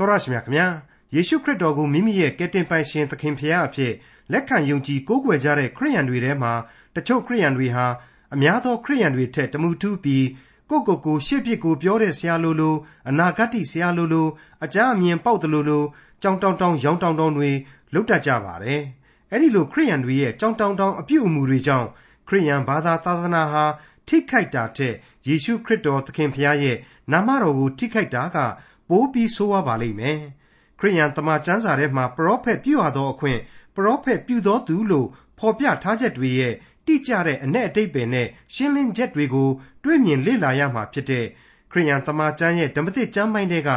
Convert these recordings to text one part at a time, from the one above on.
တော်ရရှိမြခင်ဗျာယေရှုခရစ်တော်ကိုမိမိရဲ့ကယ်တင်ပိုင်ရှင်သခင်ဖရာအဖြစ်လက်ခံယုံကြည်ကိုးကွယ်ကြတဲ့ခရိယန်တွေထဲမှာတချို့ခရိယန်တွေဟာအများသောခရိယန်တွေထက်တမှုထူးပြီးကိုကိုကိုရှေ့ပြစ်ကိုပြောတဲ့ဆရာလိုလိုအနာဂတ်ဆရာလိုလိုအကြအမြင်ပေါက်တယ်လိုလိုကြောင်တောင်တောင်ရောင်တောင်တောင်တွေလုတ်တတ်ကြပါတယ်အဲ့ဒီလိုခရိယန်တွေရဲ့ကြောင်တောင်တောင်အပြုအမူတွေကြောင့်ခရိယန်ဘာသာသာသနာဟာထိခိုက်တာတဲ့ယေရှုခရစ်တော်သခင်ဖရာရဲ့နာမတော်ကိုထိခိုက်တာက ပိုးပြီးဆိုးဝါးပါလိမ့်မယ်။ခရိယန်တမန်ကျမ်းစာထဲမှာပရောဖက်ပြုရသောအခွင့်ပရောဖက်ပြုသောသူလို့ဖော်ပြထားချက်တွေရဲ့တိကျတဲ့အ내အတိတ်ပင်နဲ့ရှင်းလင်းချက်တွေကိုတွေ့မြင်လေ့လာရမှာဖြစ်တဲ့ခရိယန်တမန်ကျမ်းရဲ့ဓမ္မသစ်ကျမ်းပိုင်းတွေက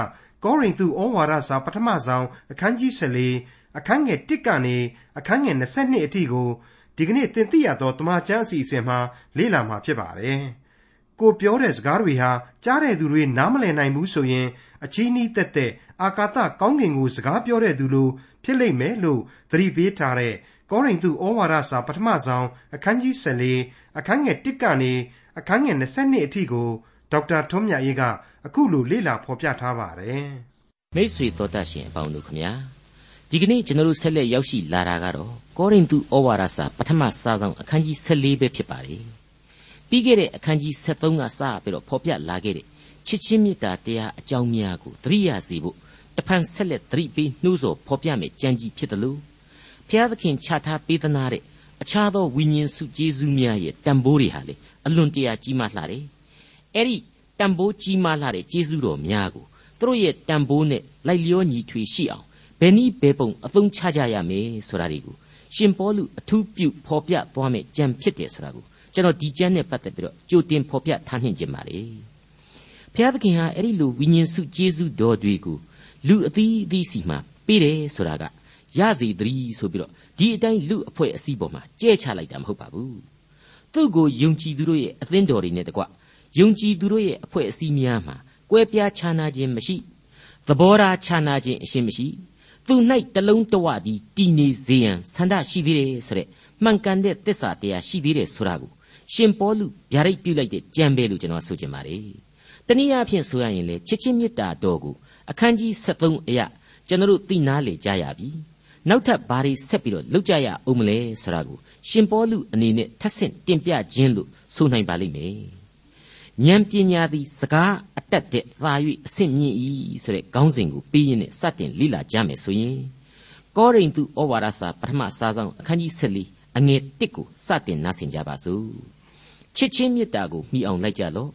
ကောရိန္သုဩဝါဒစာပထမဆုံးအခန်းကြီး14အခန်းငယ်1ကနေအခန်းငယ်22အထိကိုဒီကနေ့သင်သိရသောတမန်ကျမ်းအစီအစဉ်မှာလေ့လာမှာဖြစ်ပါတယ်။ ကိုပြောတဲ့စကားတွေဟာကြားတဲ့သူတွေနားမလည်နိုင်ဘူးဆိုရင် အချီးနှီးသက်သက်အာကာသကောင်းကင်ကို စကားပြောတဲ့သူလိုဖြစ်လိမ့်မယ်လို့သတိပေးထားတဲ့ကောရိန္သုဩဝါဒစာပထမဆုံးအခန်းကြီး14အခန်းငယ်1ကနေအခန်းငယ်22အထိကိုဒေါက်တာထွန်းမြတ်အေးကအခုလိုလေ့လာဖော်ပြထားပါတယ်။မိတ်ဆွေတော်တတ်ရှင်အပေါင်းတို့ခမညာဒီကနေ့ကျွန်တော်တို့ဆက်လက်ရောက်ရှိလာတာကတော့ကောရိန္သုဩဝါဒစာပထမစာဆောင်အခန်းကြီး14ပဲဖြစ်ပါတယ်။ ပြီးခဲ့တဲ့အခန်းကြီး73ကစပြီးတော့ဖော်ပြလာခဲ့တဲ့ချစ်ချင်းမေတ္တာတရားအကြောင်းများကိုသတိရစေဖို့တဖန်ဆက်လက်သတိပေးနှိုးဆော်ဖော်ပြမယ်ကြံကြီးဖြစ်တယ်လို့ဘုရားသခင်ချထားပေးသနာတဲ့အခြားသောဝိညာဉ်စုကျေးဇူးများရဲ့တန်ဖိုးတွေဟာလေအလွန်တရာကြီးမားလှတယ်။အဲ့ဒီတန်ဖိုးကြီးမားလှတဲ့ကျေးဇူးတော်များကိုသူတို့ရဲ့တန်ဖိုးနဲ့လိုက်လျောညီထွေရှိအောင်ဘယ်နည်းဘယ်ပုံအသုံးချကြရမယ်ဆိုတာတွေကိုရှင်ပေါလုအထူးပြုဖော်ပြသွားမယ်ကြံဖြစ်တယ်ဆိုတာကို ကျွန်တော်ဒီကျမ်းနဲ့ပတ်သက်ပြီးတော့ကြိုတင်ဖော်ပြထားနှင်ခြင်းပါလေ။ဘုရားသခင်ဟာအဲ့ဒီလိုဝိညာဉ်စုကျေးဇူးတော်တွေကိုလူအသီးအသီးစီမှာပေးတယ်ဆိုတာကရစီတည်းဆိုပြီးတော့ဒီအတိုင်းလူအဖွဲ့အစည်းပေါ်မှာကြဲချလိုက်တာမဟုတ်ပါဘူးသူ့ကိုယုံကြည်သူတို့ရဲ့အသင်းတော်တွေနဲ့တကွယုံကြည်သူတို့ရဲ့အဖွဲ့အစည်းများမှာကွဲပြားခြားနာခြင်းမရှိသဘောထားခြားနာခြင်းအရှင်းမရှိသူ၌တလုံးတဝသည်တည်နေစေရန်ဆန္ဒရှိသေးတယ်ဆိုတဲ့မှန်ကန်တဲ့သစ္စာတရားရှိသေးတယ်ဆိုတာကို ရှင်ပေါလုဗျာဒိတ်ပြုလိုက်တဲ့ကြံပဲလို့ကျွန်တော်ဆိုချင်ပါတယ်တနည်းအားဖြင့်ဆိုရရင်လေချစ်ချင်းမေတ္တာတော်ကိုအခန်းကြီး73အရာကျွန်တော်တို့သိနာလေကြရပြီနောက်ထပ်ဘာတွေဆက်ပြီးတော့လုပ်ကြရအောင်မလဲဆိုတာကိုရှင်ပေါလုအနေနဲ့ထပ်ဆင့်တင်ပြခြင်းလို့ဆိုနိုင်ပါလိမ့်မယ်ဉာဏ်ပညာသည်စကားအတက်တဲ့သာ၍အဆင့်မြင့်၏ဆိုတဲ့ခေါင်းစဉ်ကိုပြီးရင်နဲ့စတင်လေ့လာကြမယ်ဆိုရင်ကောရိန္သုဩဝါဒစာပထမစာဆောင်အခန်းကြီး14အငယ်1ကိုစတင်နားဆင်ကြပါစို့ ချစ်ချင်းမေတ္တာကိုမိအောင်လိုက်ကြလော့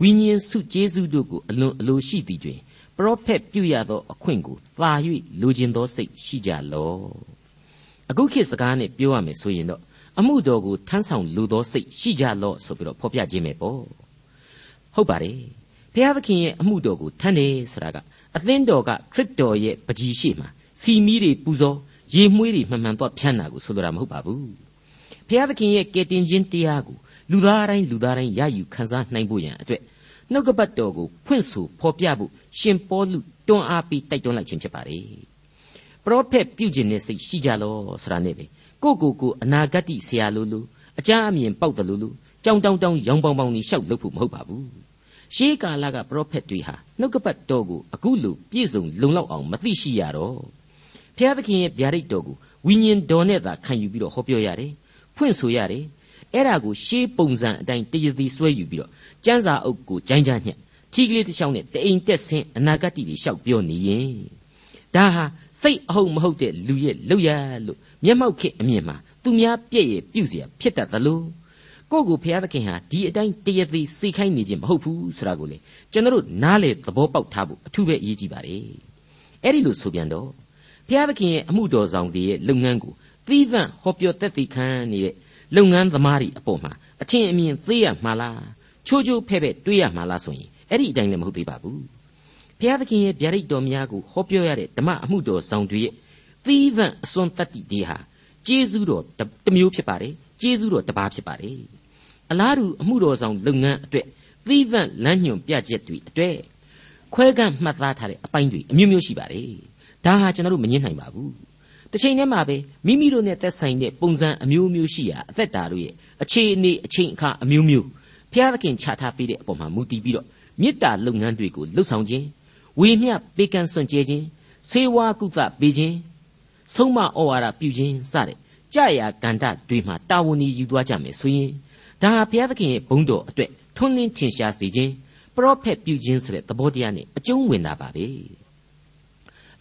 ဝိညာဉ်စုကျေးဇူးတို့ကိုအလွန်အလိုရှိသည်တွင်ပရောဖက်ပြုရသောအခွင့်ကိုသာ၍လိုချင်သောစိတ်ရှိကြလော့အခုခေတ်စကားနဲ့ပြောရမယ်ဆိုရင်တော့အမှုတော်ကိုထမ်းဆောင်လိုသောစိတ်ရှိကြလော့ဆိုပြီးတော့ဖော်ပြခြင်းပဲပေါ့ဟုတ်ပါတယ်ဘုရားသခင်ရဲ့အမှုတော်ကိုထမ်းတယ်ဆိုတာကအသင်းတော်ကခရစ်တော်ရဲ့ပကြီးရှိမှစီမီးတွေပူဇော်ရေမွှေးတွေမှန်မှန်တော့ဖြန်းတာကိုဆိုလိုတာမဟုတ်ပါဘူးဘုရားသခင်ရဲ့ကယ်တင်ခြင်းတရားကို လူသားတိုင်းလူသားတိုင်းရယူခံစားနိုင်ဖို့ရန်အတွက်နှုတ်ကပတ်တော်ကိုဖွင့်ဆိုဖော်ပြဖို့ရှင်ပေါလုတွန်းအားပေးတိုက်တွန်းလိုက်ခြင်းဖြစ်ပါတယ်ပရောဖက်ပြုခြင်းနဲ့စိတ်ရှိကြလောဆိုတာနဲ့ပဲကိုကိုကိုအနာဂတ်ဆရာလိုလိုအကြမ်းအမြင်ပေါက်တယ်လို့လို့ကြောင်တောင်တောင်ရောင်ပေါင်ပေါင်ကြီးရှောက်လုပ်ဖို့မဟုတ်ပါဘူးရှေးကာလကပရောဖက်တွေဟာနှုတ်ကပတ်တော်ကိုအခုလိုပြည့်စုံလုံလောက်အောင်မသိရှိရတော့ဘုရားသခင်ရဲ့ဗျာဒိတ်တော်ကိုဝိညာဉ်တော်နဲ့သာခံယူပြီးတော့ဟောပြောရတယ်ဖွင့်ဆိုရတယ် အဲ့ဒါကိုရှေးပုံစံအတိုင်းတရသည်ဆွဲယူပြီးတော့ကျန်းစာအုပ်ကိုဂျိုင်းကြညက်ထီကလေးတစ်ချောင်းနဲ့တအိမ်တက်ဆင်းအနာဂတ်တွေရှောက်ပြောနေရင်ဒါဟာစိတ်အဟုတ်မဟုတ်တဲ့လူရဲ့လောက်ရလို့မျက်မှောက်ခေအမြင်မှာသူများပြည့်ရဲ့ပြုเสียဖြစ်တတ်သလိုကိုယ့်ကိုဘုရားသခင်ဟာဒီအတိုင်းတရသည်စိတ်ခိုင်းနေခြင်းမဟုတ်ဘူးဆိုတာကိုလေကျွန်တော်တို့နားလေသဘောပေါက်ထားဖို့အထူးပဲအရေးကြီးပါတယ်အဲ့ဒီလိုဆိုပြန်တော့ဘုရားသခင်ရဲ့အမှုတော်ဆောင်တွေရဲ့လုပ်ငန်းကိုသီးသန့်ဟောပြောတတ်သိခံနေတဲ့ လုပ်ငန်းသမားတွေအပေါ်မှာအထင်အမြင်သေးရမှာလားချိုးချိုးဖဲ့ဖဲ့တွေးရမှာလားဆိုရင်အဲ့ဒီအတိုင်းလည်းမဟုတ်သေးပါဘူးဘုရားသခင်ရဲ့ဗျာဒိတ်တော်များကိုဟောပြောရတဲ့ဓမ္မအမှုတော်ဆောင်တွေရဲ့သီးသန့်အစွန်းတတ္တိတွေဟာကျေးဇူးတော်တစ်မျိုးဖြစ်ပါတယ်ကျေးဇူးတော်တစ်ပါးဖြစ်ပါတယ်အလားတူအမှုတော်ဆောင်လုပ်ငန်းအတွက်သီးသန့်လမ်းညွှန်ပြချက်တွေအတွက်ခွဲကန့်မှတ်သားထားတဲ့အပိုင်းတွေအမျိုးမျိုးရှိပါတယ်ဒါဟာကျွန်တော်တို့မငင်းနိုင်ပါဘူး တစ်ချိန်တည်းမှာပဲမိမိတို့နဲ့သက်ဆိုင်တဲ့ပုံစံအမျိုးမျိုးရှိရာအသက်တာတို့ရဲ့အခြေအနေအချိန်အခါအမျိုးမျိုးဘုရားသခင်ချထားပေးတဲ့အပေါ်မှာမူတည်ပြီးတော့မေတ္တာလုပ်ငန်းတွေကိုလှုပ်ဆောင်ခြင်းဝဝေမျှပေးကမ်းစွန့်ကြဲခြင်းဆေးဝါးကုသပေးခြင်းဆုံးမဩဝါဒပြုခြင်းစတဲ့ကြာရာကန္တတွေမှာတာဝန်ယူသွားကြမယ်ဆိုရင်ဒါဟာဘုရားသခင်ရဲ့ဘုန်းတော်အတွက်ထွန်းလင်းထင်ရှားစေခြင်းပရောဖက်ပြုခြင်းဆိုတဲ့သဘောတရားနဲ့အကျုံးဝင်တာပါပဲ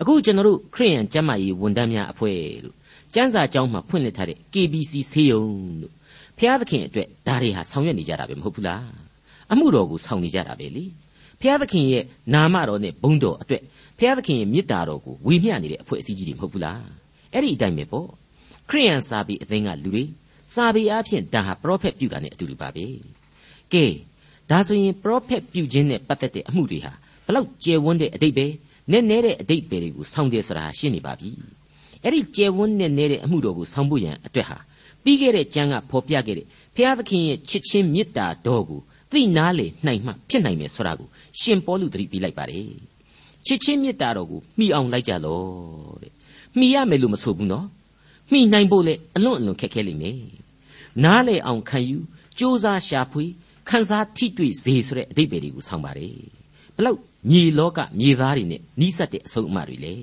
အခုကျွန်တော်တို့ခရိယန်ကျမ်းမာရေးဝန်ထမ်းများအဖွဲ့လို့ကျမ်းစာကျောင်းမှာဖွင့်လှစ်ထားတဲ့ KBC ဆေးရုံလို့ဘုရားသခင်အတွက်ဒါတွေဟာဆောင်ရွက်နေကြတာပဲမဟုတ်ဘူးလားအမှုတော်ကိုဆောင်နေကြတာပဲလေဘုရားသခင်ရဲ့နာမတော်နဲ့ဘုန်းတော်အတွက်ဘုရားသခင်ရဲ့မေတ္တာတော်ကိုဝေမျှနေတဲ့အဖွဲ့အစည်းကြီးတွေမဟုတ်ဘူးလားအဲ့ဒီအတိုင်းပဲပေါ့ခရိယန်စာပေအသင်းကလူတွေစာပေအဖြစ်ဒါဟာပရောဖက်ပြုတာနဲ့အတူတူပါပဲကဲဒါဆိုရင်ပရောဖက်ပြုခြင်းနဲ့ပတ်သက်တဲ့အမှုတွေဟာဘလောက်ကျယ်ဝန်းတဲ့အတိတ်ပဲ နဲ့နဲတဲ့အတိတ်ပဲတွေကိုဆောင်းတယ်ဆိုတာရှင်းနေပါပြီအဲ့ဒီကျယ်ဝန်းနဲ့နဲတဲ့အမှုတော်ကိုဆောင်းဖို့ရန်အတွက်ဟာပြီးခဲ့တဲ့ကျမ်းကဖော်ပြခဲ့တဲ့ဘုရားသခင်ရဲ့ချစ်ချင်းမေတ္တာတော်ကိုသိနာလေနိုင်မှဖြစ်နိုင်မယ်ဆိုတာကိုရှင်ပေါလုသတိပေးလိုက်ပါတယ်ချစ်ချင်းမေတ္တာတော်ကိုမှီအောင်လိုက်ကြလောတဲ့မှီရမယ်လို့မဆိုဘူးနော်မှီနိုင်ဖို့လေအလွန်အလွန်ခက်ခဲလိမ့်မယ်နားလေအောင်ခံယူစ조사ရှာဖွေခန်းစားထိတွေ့စေဆိုတဲ့အဓိပ္ပာယ်တွေကိုဆောင်းပါတယ် ဘလောက်မြေလောကမြေသားတွေနဲ့နီးစပ်တဲ့အဆုံးအမတွေလေ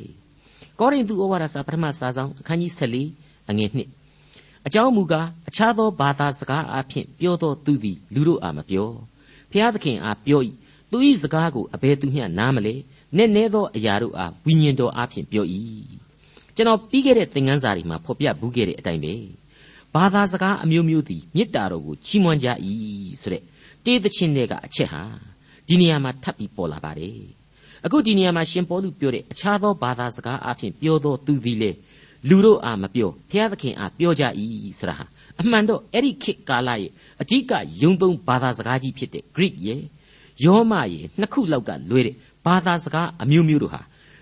ကောရိန္သုဩဝါဒစာပထမစာဆောင်အခန်းကြီး14အငယ်1အကြောင်းမူကားအခြားသောဘာသာစကားအဖြစ်ပြောသောသူသည်လူတို့အားမပြောဖျားသခင်အားပြော၏သူ၏စကားကိုအဘယ်သူမျှနားမလဲနဲ့နဲသောအရာတို့အားဝိညာဉ်တော်အားဖြင့်ပြော၏ကျွန်တော်ပြီးခဲ့တဲ့သင်ခန်းစာတွေမှာဖော်ပြဘူးခဲ့တဲ့အတိုင်းပဲဘာသာစကားအမျိုးမျိုးသည်မေတ္တာတော်ကိုချီးမွမ်းကြ၏ဆိုတဲ့တေးသချင်းတွေကအချက်ဟာ ဒီနေရာမှာထပ်ပြီးပေါ်လာပါတယ်အခုဒီနေရာမှာရှင်ပေါလုပြောတဲ့အခြားသောဘာသာစကားအဖြစ်ပြောသောသူသည်လေလူတို့အားမပြောဘုရားသခင်အားပြောကြ၏ဆိုတာဟာအမှန်တော့အဲ့ဒီခေတ်ကာလရဲ့အဓိကယုံသုံးဘာသာစကားကြီးဖြစ်တဲ့ Greek ရဲ့ယောမရဲ့နှစ်ခုလောက်ကလွဲတဲ့ဘာသာစကားအမျိုးမျိုးတို့ဟာ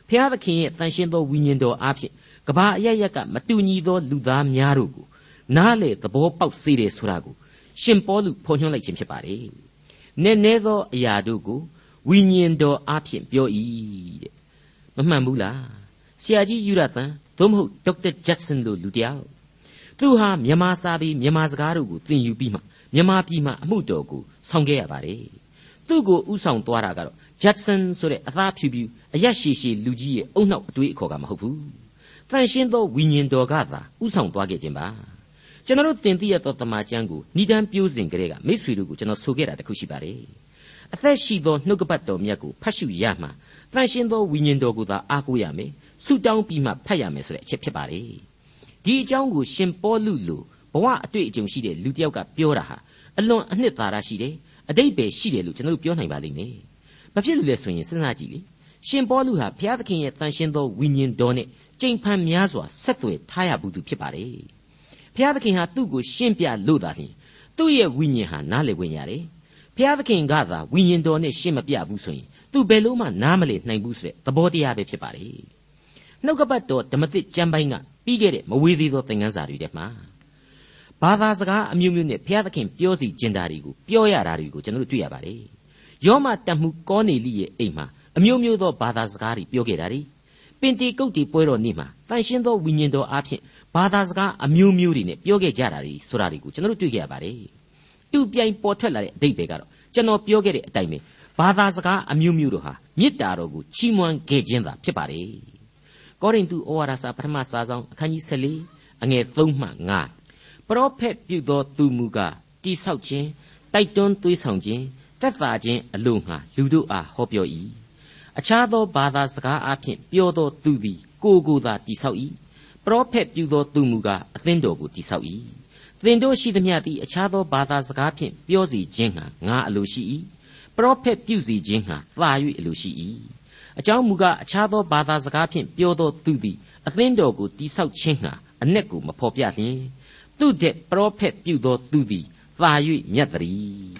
ဘုရားသခင်ရဲ့တန်ရှင်းသောဝိညာဉ်တော်အားဖြင့်ကဘာအရရက်ကမတူညီသောလူသားများတို့ကိုနားလေသဘောပေါက်စေတယ်ဆိုတာကိုရှင်ပေါလုဖော်ညွှန်းလိုက်ခြင်းဖြစ်ပါတယ်။ နဲ့နဲသောအရာတို့ကိုဝိညာဉ်တော်အားဖြင့်ပြော၏တဲ့။မမှန်ဘူးလား။ဆရာကြီးယူရသန်သို့မဟုတ်ဒေါက်တာဂျက်ဆန်လိုလူတယောက်သူဟာမြန်မာစာပေမြန်မာစကားတို့ကိုသင်ယူပြီးမှမြန်မာပြည်မှာအမှုတော်ကိုဆောင်ခဲ့ရပါတယ်။သူ့ကိုဥဆောင်သွားတာကတော့ဂျက်ဆန်ဆိုတဲ့အသားဖြူဖြူအရက်ရှည်ရှည်လူကြီးရဲ့အုံနောက်အတွေးအခေါ်ကမဟုတ်ဘူး။တန်ရှင်းသောဝိညာဉ်တော်ကသာဥဆောင်သွားခဲ့ခြင်းပါ။ ကျွန်တော်တို့တင်ပြရသောတမန်ကျမ်းကိုဏိဒန်းပြိုးစဉ်ကလေးကမိတ်ဆွေတို့ကိုကျွန်တော်ဆိုခဲ့တာတခုရှိပါတယ်အသက်ရှိသောနှုတ်ကပတ်တော်မြတ်ကိုဖတ်ရှုရမှတန်ရှင်းသောဝိညာဉ်တော်ကိုသာအားကိုးရမယ်ဆုတောင်းပြီးမှဖတ်ရမယ်ဆိုတဲ့အချက်ဖြစ်ပါတယ်ဒီအကြောင်းကိုရှင်ပေါလုလိုဘဝအတွေ့အကြုံရှိတဲ့လူတစ်ယောက်ကပြောတာဟာအလွန်အနှစ်သာရရှိတယ်အတိတ်ပဲရှိတယ်လို့ကျွန်တော်တို့ပြောနိုင်ပါလိမ့်မယ်ဘာဖြစ်လို့လဲဆိုရင်စဉ်းစားကြည့်လေရှင်ပေါလုဟာဘုရားသခင်ရဲ့တန်ရှင်းသောဝိညာဉ်တော်နဲ့ကြိမ်ဖန်များစွာဆက်သွယ်ထားရဘူးသူဖြစ်ပါတယ် ဘုရားသခင်ဟာသူ့ကိုရှင်းပြလို့သာလျှင်သူ့ရဲ့ဝိညာဉ်ဟာနားလည်ဝင်ရတယ်ဘုရားသခင်ကသာဝိညာဉ်တော်နဲ့ရှင်းမပြဘူးဆိုရင်သူဘယ်လို့မှနားမလည်နိုင်ဘူးဆိုတဲ့သဘောတရားပဲဖြစ်ပါလေနှုတ်ကပတ်တော်ဓမ္မသစ်ကျမ်းပိုင်းကပြီးခဲ့တဲ့မဝေးသေးသောသင်ခန်းစာတွေထဲမှာဘာသာစကားအမျိုးမျိုးနဲ့ဘုရားသခင်ပြောစီကျင်တာတွေကိုပြောရတာတွေကိုကျွန်တော်တို့တွေ့ရပါတယ်ယောမတတ်မှုကောနေလိရဲ့အိမ်မှာအမျိုးမျိုးသောဘာသာစကားတွေပြောခဲ့တာတွေပင်တေကုတ်တီပွဲတော်နေ့မှာတန်ရှင်းသောဝိညာဉ်တော်အားဖြင့် ဘာသာစကားအမျိုးမျိုးတွေနဲ့ပြောခဲ့ကြတာတွေဆိုတာတွေကိုကျွန်တော်တို့တွေ့ခဲ့ရပါတယ်တူပြိုင်ပေါ်ထွက်လာတဲ့အဓိပ္ပာယ်ကတော့ကျွန်တော်ပြောခဲ့တဲ့အတိုင်းပဲဘာသာစကားအမျိုးမျိုးတို့ဟာမေတ္တာတော်ကိုချီးမွမ်းခဲ့ခြင်းသာဖြစ်ပါတယ်ကောရိန္သုဩဝါဒစာပထမစာဆောင်အခန်းကြီး14အငယ်3မှ5ပရောဖက်ပြုသောသူမူကားတိဆောက်ခြင်းတိုက်တွန်းသွေးဆောင်ခြင်းတက်တာခြင်းအလို့ငှာလူတို့အားဟောပြော၏အခြားသောဘာသာစကားအဖြစ်ပြောသောသူသည်ကိုယ်ကိုယ်သာတိဆောက်၏ ပရောဖက်ပြုသောသူမူကားအသင်းတော်ကိုတိဆောက်၏သင်တို့ရှိသမျှသည်အခြားသောဘာသာစကားဖြင့်ပြောစီခြင်းဟာငါအလိုရှိ၏ပရောဖက်ပြုစီခြင်းဟာသာ၍အလိုရှိ၏အကြောင်းမူကားအခြားသောဘာသာစကားဖြင့်ပြောသောသူသည်အသင်းတော်ကိုတိဆောက်ခြင်းဟာအ내ကိုမဖော်ပြလျင်သူတဲ့ပရောဖက်ပြုသောသူသည်သာ၍မြတ်တည်း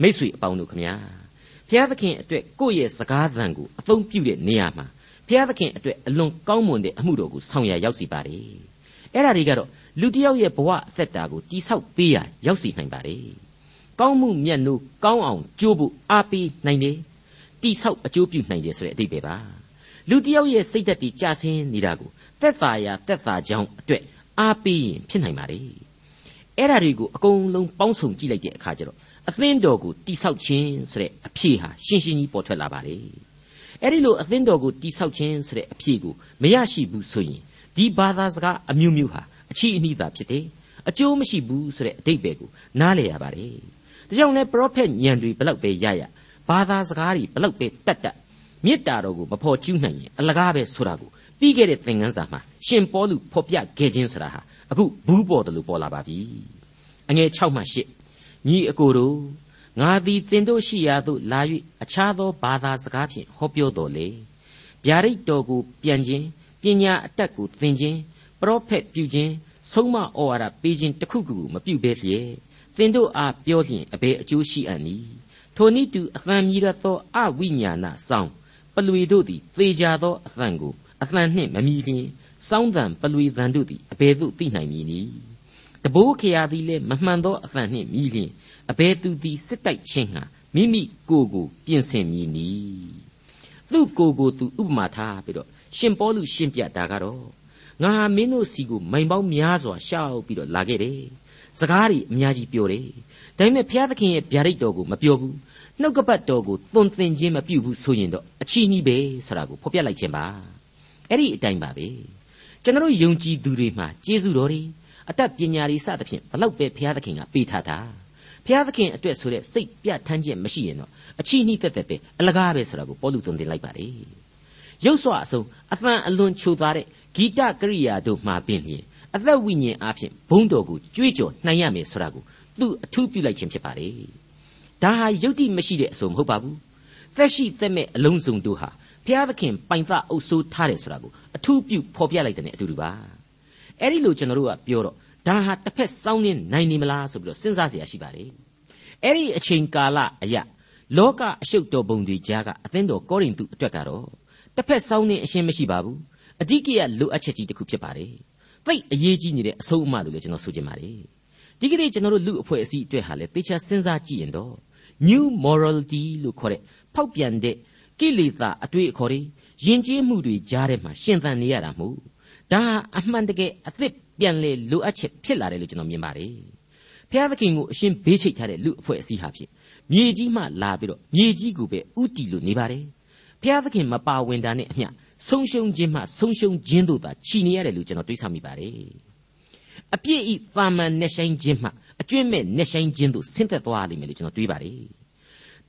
မိษွေအပေါင်းတို့ခမညာဘုရားသခင်အတွက်ကိုယ့်ရဲ့စကားသံကိုအသုံးပြုတဲ့နေရာမှာ ဘုရားသခင်အတွက်အလွန်ကောင်းမွန်တဲ့အမှုတော်ကိုဆောင်ရရောက်စီပါတယ်အဲ့ဒါတွေကတော့လူတစ်ယောက်ရဲ့ဘဝအသက်တာကိုတိဆောက်ပေးရရောက်စီနိုင်ပါတယ်ကောင်းမှုမြတ်နိုးကောင်းအောင်ကြိုးဖို့အားပေးနိုင်တယ်တိဆောက်အကျိုးပြုနိုင်တယ်ဆိုတဲ့အဓိပ္ပာယ်ပါလူတစ်ယောက်ရဲ့စိတ်သက်တည်ကြဆင်းနေတာကိုသက်သာရာသက်သာကြောင်းအတွက်အားပေးရင်ဖြစ်နိုင်ပါတယ်အဲ့ဒါတွေကိုအကုန်လုံးပေါင်းစုံကြည့်လိုက်တဲ့အခါကျတော့အသင်းတော်ကိုတိဆောက်ခြင်းဆိုတဲ့အဖြေဟာရှင်းရှင်းကြီးပေါ်ထွက်လာပါတယ် အဲ့ဒီလိုအသင်းတော်ကိုတိဆောက်ခြင်းဆိုတဲ့အဖြေကိုမရရှိဘူးဆိုရင်ဒီဘာသာစကားအမျိုးမျိုးဟာအချီအနှီးသာဖြစ်တယ်အကျိုးမရှိဘူးဆိုတဲ့အတိတ်ပဲကိုနားလည်ရပါတယ်ဒါကြောင့်လဲပရောဖက်ညံတွေဘလောက်ပဲရရဘာသာစကားတွေဘလောက်ပဲတတ်တတ်မေတ္တာတော်ကိုမဖော်ကျူးနိုင်ရင်အလကားပဲဆိုတာကိုပြီးခဲ့တဲ့သင်ခန်းစာမှာရှင်ပေါလုဖော်ပြခဲ့ခြင်းဆိုတာဟာအခုဘူးပေါ်တယ်လို့ပေါ်လာပါပြီအငယ်6မှ8ညီအကိုတို့ ငါသည်သင်တို့ရှိရာသို့လာ၍အခြားသောဘာသာစကားဖြင့်ဟောပြောတော်လေဗျာဒိတ်တော်ကိုပြန်ခြင်းပညာအတတ်ကိုသင်ခြင်းပရောဖက်ပြုခြင်းဆုံးမဩဝါဒပေးခြင်းတစ်ခုခုမပြုဘဲလျက်သင်တို့အားပြောလျင်အဘယ်အကျိုးရှိအံ့နည်းထိုနည်းတူအသံမြည်ရသောအဝိညာဏဆောင်ပလွေတို့သည်သေကြသောအသံကိုအသံနှင့်မမီလျင်စောင်းတံပလွေတံတို့သည်အဘယ်သို့သိနိုင်မည်နည်း တဘိုးခရာသည်လည်းမမှန်သောအသံနှင့်မြည်လျင်အဘယ်သူသည်စစ်တိုက်ခြင်းဟာမိမိကိုယ်ကိုပြင်ဆင်မည်နည်းသူ့ကိုယ်ကိုသူဥပမာထားပြီးတော့ရှင်ပေါလုရှင်းပြတာကတော့ငါဟာမင်းတို့စီကိုမိန်ပေါင်းများစွာရှောက်ပြီးတော့လာခဲ့တယ်စကားတွေအများကြီးပြောတယ်ဒါပေမဲ့ဘုရားသခင်ရဲ့ဗျာဒိတ်တော်ကိုမပြောဘူးနှုတ်ကပတ်တော်ကိုသွန်သင်ခြင်းမပြုဘူးဆိုရင်တော့အချီးနှီးပဲဆိုတာကိုဖော်ပြလိုက်ခြင်းပါအဲ့ဒီအတိုင်းပါပဲကျွန်တော်ယုံကြည်သူတွေမှာကျေးဇူးတော်တွေ အတတ်ပညာတွေစသဖြင့်ဘလောက်ပဲဘုရားသခင်ကပေးထားတာဘုရားသခင်အတွက်ဆိုတဲ့စိတ်ပြထမ်းခြင်းမရှိရင်တော့အချီးနှီးသက်သက်ပဲအလကားပဲဆိုတာကိုပေါ်လူသွန်သင်လိုက်ပါလေရုပ်စွာအစုံအသံအလွန်ချိုသားတဲ့ဂီတကရိယာတို့မှာပင်လျင်အသက်ဝိညာဉ်အားဖြင့်ဘုန်းတော်ကိုကြွေးကြော်နှံရမယ်ဆိုတာကိုသူအထူးပြုလိုက်ခြင်းဖြစ်ပါလေဒါဟာယုတ်တိမရှိတဲ့အစုံမဟုတ်ပါဘူးသက်ရှိသက်မဲ့အလုံးစုံတို့ဟာဘုရားသခင်ပိုင်သအုပ်ဆိုးထားတယ်ဆိုတာကိုအထူးပြုဖော်ပြလိုက်တဲ့အတူတူပါ အဲ့ဒီလိုကျွန်တော်တို့ကပြောတော့ဒါဟာတစ်ဖက်စောင်းနေနိုင်နေမလားဆိုပြီးတော့စဉ်းစားเสียရှိပါတယ်အဲ့ဒီအချိန်ကာလအရာလောကအရှုပ်တော်ပုံတွေကြားကအသင်းတော်ကောရိန္သုအတွက်ကတော့တစ်ဖက်စောင်းနေအရှင်းမရှိပါဘူးအဓိကရလိုအပ်ချက်ကြီးတစ်ခုဖြစ်ပါတယ်သိအရေးကြီးနေတဲ့အဆုံးအမလို့လည်းကျွန်တော်ဆိုချင်ပါတယ်ဒီကနေ့ကျွန်တော်တို့လူအဖွဲ့အစည်းအတွက်ဟာလည်းသေချာစဉ်းစားကြည့်ရင်တော့ new morality လို့ခေါ်တဲ့ဖောက်ပြန်တဲ့ကိလေသာအတွေ့အခေါ်တွေယဉ်ကျေးမှုတွေကြားထဲမှာရှင်သန်နေရတာမို့ ဒါအမှန်တကယ်အသစ်ပြန်လေလိုအပ်ချက်ဖြစ်လာတယ်လို့ကျွန်တော်မြင်ပါတယ်ဘုရားသခင်ကိုအရှင်ဘေးချိတ်ထားတဲ့လူအဖွဲ့အစည်းဟာဖြင့်မြေကြီးမှလာပြီးတော့မြေကြီးကိုပဲဥတီလို့နေပါတယ်ဘုရားသခင်မပါဝင်တာနဲ့အမျှဆုံးရှုံးခြင်းမှဆုံးရှုံးခြင်းတို့သာချီနေရတယ်လို့ကျွန်တော်တွေးဆမိပါတယ်အပြည့်ဤပါမန်နဲ့ဆိုင်ခြင်းမှအကျွင့်မဲ့နဲ့ဆိုင်ခြင်းတို့ဆင်းသက်သွားလိမ့်မယ်လို့ကျွန်တော်တွေးပါတယ်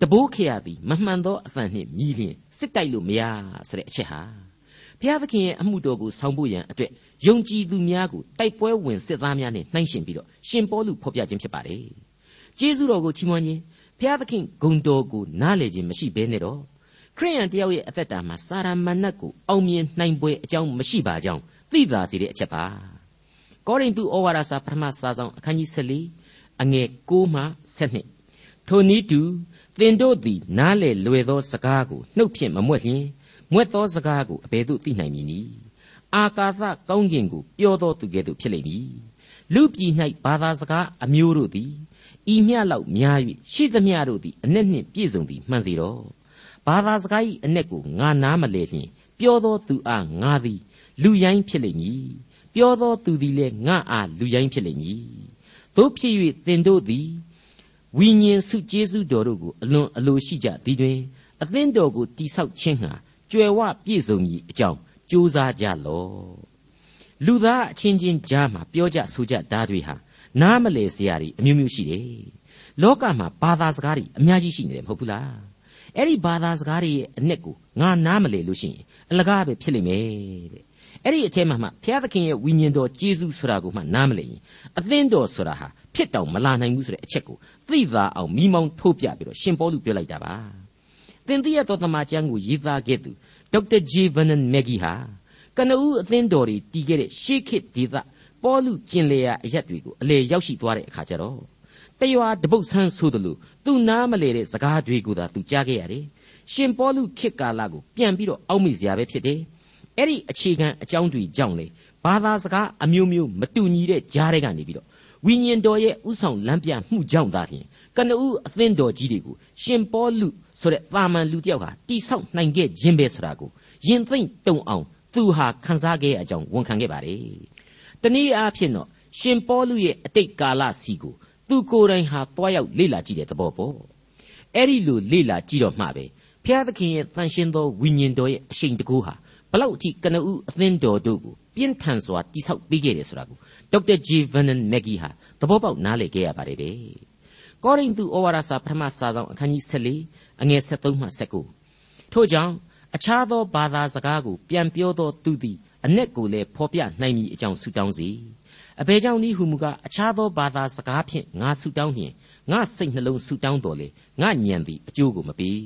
တဘိုးခေရသည်မမှန်သောအဖန်နှင့်မြည်လျင်စစ်တိုက်လို့မရဆိုတဲ့အချက်ဟာ ဘုရားသခင်ရဲ့အမှုတော်ကိုဆောင်ဖို့ရန်အတွက်ယုံကြည်သူများကိုတိုက်ပွဲဝင်စစ်သားများနဲ့နှိုင်းယှဉ်ပြီးတော့ရှင်ပေါလုဖော်ပြခြင်းဖြစ်ပါတယ်ကျေးဇူးတော်ကိုချီးမွမ်းခြင်းဘုရားသခင်ဂုဏ်တော်ကိုနားလည်ခြင်းမရှိဘဲနဲ့တော့ခရိယန်တယောက်ရဲ့အသက်တာမှာစာရမဏတ်ကိုအောင်မြင်နိုင်ပွဲအကြောင်းမရှိပါကြောင်းသိသာစေတဲ့အချက်ပါကောရိန္သုဩဝါဒစာပထမစာဆောင်အခန်းကြီး14အငယ်6မှ7ထိုနည်းတူသင်တို့သည်နားလေလွယ်သောစကားကိုနှုတ်ဖြင့်မမွက်လျင် မွက်သောစကားကိုအဘယ်သို့သိနိုင်မည်နည်းအာကာသကောင်းကင်ကိုပြောသောသူကဲ့သို့ဖြစ်လိမ့်မည်လူပြည်၌ဘာသာစကားအမျိုးတို့သည်ဤမျှလောက်များ၍ရှိသမျှတို့သည်အ내နှင့်ပြည့်စုံသည်မှန်စေတော့ဘာသာစကား၏အ내ကိုငါနားမလဲလျင်ပြောသောသူအားငါသည်လူရိုင်းဖြစ်လိမ့်မည်ပြောသောသူသည်လည်းငါအားလူရိုင်းဖြစ်လိမ့်မည်တို့ဖြစ်၍သင်တို့သည်ဝိညာဉ်စုကျေးဇူးတော်တို့ကိုအလွန်အလိုရှိကြသည်တွင်အသင်းတော်ကိုတိဆောက်ခြင်းဟာ ကြွယ်ဝပြည့်စုံမည်အကြောင်းကြိုးစားကြလော့လူသားအချင်းချင်းကြားမှာပြောကြဆိုကြတာတွေဟာနားမလဲစရာတွေအမျိုးမျိုးရှိတယ်လောကမှာဘာသာစကားတွေအများကြီးရှိနေတယ်မဟုတ်ဘူးလားအဲ့ဒီဘာသာစကားတွေရဲ့အ내ကိုငါနားမလဲလို့ရှိရင်အလကားပဲဖြစ်လိမ့်မယ်တဲ့အဲ့ဒီအထဲမှာမှဘုရားသခင်ရဲ့ဝိညာဉ်တော်ကျေးဇူးဆိုတာကိုမှနားမလဲရင်အသင်းတော်ဆိုတာဟာဖြစ်တောင်မလာနိုင်ဘူးဆိုတဲ့အချက်ကိုသိသာအောင်မိမောင်းထိုးပြပြီးတော့ရှင်ပေါလုပြောလိုက်တာပါ သင်သိရသောသမာကျမ်းကိုရေးသားခဲ့သူဒေါက်တာဂျေဗန်နန်မက်ဂီဟာကနဦးအသင်းတော်တွေတည်ခဲ့တဲ့ရှေးခေတ်ဒေသပေါလုကျင်လေယာအရက်တွေကိုအလေရောက်ရှိသွားတဲ့အခါကျတော့တရွာတပုတ်ဆန်းဆိုသလိုသူနားမလဲတဲ့စကားတွေကိုသာသူကြားခဲ့ရတယ်ရှင်ပေါလုခေတ်ကာလကိုပြန်ပြီးတော့အောက်မေ့စရာပဲဖြစ်တယ်အဲ့ဒီအခြေခံအကြောင်းတွေကြောင့်လေဘာသာစကားအမျိုးမျိုးမတူညီတဲ့ကြားတွေကနေပြီးတော့ဝိညာဉ်တော်ရဲ့ဥဆောင်လမ်းပြမှုကြောင့်သာလျှင် ကနဦးအသင်းတော်ကြီးတွေကိုရှင်ပေါလုဆိုတဲ့တာမန်လူတစ်ယောက်ဟာတိဆောက်နိုင်ခဲ့ခြင်းပဲဆိုတာကိုယင်သိမ့်တုံအောင်သူဟာခန်းစားခဲ့ရကြောင်းဝန်ခံခဲ့ပါတယ်။တနည်းအားဖြင့်တော့ရှင်ပေါလုရဲ့အတိတ်ကာလစီကိုသူကိုယ်တိုင်ဟာသွားရောက်လေ့လာကြည့်တဲ့သဘောပေါ့။အဲ့ဒီလိုလေ့လာကြည့်တော့မှပဲဘဖျားသခင်ရဲ့တန်ရှင်းသောဝိညာဉ်တော်ရဲ့အရှိန်တကူဟာဘလောက်အထိကနဦးအသင်းတော်တို့ကိုပြင်းထန်စွာတိဆောက်ပေးခဲ့တယ်ဆိုတာကိုဒေါက်တာဂျီဗန်နန်မက်ဂီဟာသဘောပေါက်နားလည်ခဲ့ရပါတယ်တဲ့ ကောရိန္သုဩဝါဒစာပထမစာဆောင်အခန်းကြီး14အငယ်73မှ19ထို့ကြောင့်အခြားသောဘာသာစကားကိုပြန်ပြောသောသူသည်အ내ကိုလည်းဖော်ပြနိုင်မည်အကြောင်းဆုတောင်းစေအဘယ်ကြောင့်နည်းဟုမူကားအခြားသောဘာသာစကားဖြင့်ငါဆုတောင်းလျင်ငါစိတ်နှလုံးဆုတောင်းတော်လေငါညံသည်အကျိုးကိုမပေး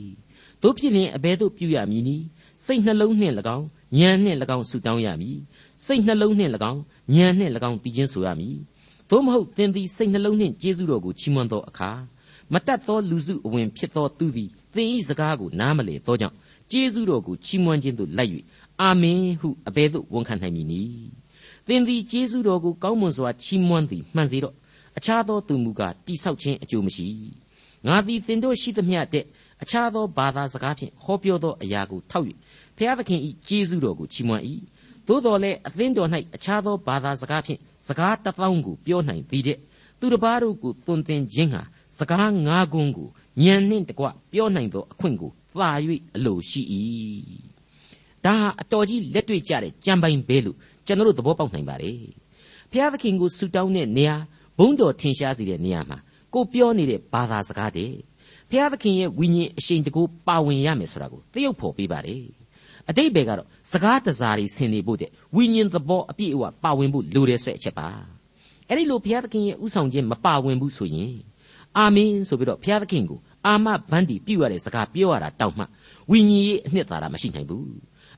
တို့ဖြစ်လျင်အဘယ်သို့ပြုရမည်နည်းစိတ်နှလုံးနှင့်၎င်းဉာဏ်နှင့်၎င်းဆုတောင်းရမည်စိတ်နှလုံးနှင့်၎င်းဉာဏ်နှင့်၎င်းတည်ခြင်းဆိုရမည် သို့မဟုတ်သင်သည်စိတ်နှလုံးနှင့်ကျေးဇူးတော်ကိုချီးမွမ်းသောအခါမတတ်သောလူစုအဝင်ဖြစ်သောသူသည်သင်၏စကားကိုနားမလည်သောကြောင့်ကျေးဇူးတော်ကိုချီးမွမ်းခြင်းသို့လိုက်၍အာမင်ဟုအဘယ်သို့ဝန်ခံနိုင်မည်နည်းသင်သည်ကျေးဇူးတော်ကိုကောင်းမွန်စွာချီးမွမ်းသည်မှန်စေတော့အခြားသောသူမူကားတိဆောက်ခြင်းအကျိုးမရှိငါသည်သင်တို့ရှိသမျှတဲ့အခြားသောဘာသာစကားဖြင့်ဟောပြောသောအရာကိုထောက်၍ဖျားသခင်၏ကျေးဇူးတော်ကိုချီးမွမ်း၏ သို့တော်လည်းအသင်းတော်၌အခြားသောဘာသာစကားဖြင့်စကားတစ်သောင်းကိုပြောနိုင်သည်တဲ့သူတစ်ပါးတို့ကိုသွန်သင်ခြင်းဟာစကားငါးခုကိုညံနှင့်တကွပြောနိုင်သောအခွင့်ကိုသာ၍အလိုရှိ၏ဒါဟာအတော်ကြီးလက်တွေ့ကြတဲ့ကြံပိုင်ဘဲလို့ကျွန်တော်တို့သဘောပေါက်နိုင်ပါတယ်ဖျားသခင်ကိုဆူတောင်းတဲ့နေရာဘုန်းတော်ထင်ရှားစေတဲ့နေရာမှာကိုပြောနေတဲ့ဘာသာစကားတဲ့ဖျားသခင်ရဲ့ဝိညာဉ်အရှိန်တကူပါဝင်ရမယ်ဆိုတာကိုသရုပ်ဖော်ပေးပါတယ် အတိတ်ဘယ်ကတော့စကားတစားတွေဆင်နေဖို့တဲ့ဝိညာဉ်သဘောအပြည့်အဝပါဝင်ဖို့လိုတယ်ဆိုတဲ့အချက်ပါအဲ့ဒီလိုဘုရားသခင်ရဲ့ဥဆောင်ခြင်းမပါဝင်ဘူးဆိုရင်အာမင်ဆိုပြီးတော့ဘုရားသခင်ကိုအာမဘန္တီပြုရတဲ့စကားပြောရတာတောက်မှဝိညာဉ်ရေးအနှစ်သာရမရှိနိုင်ဘူး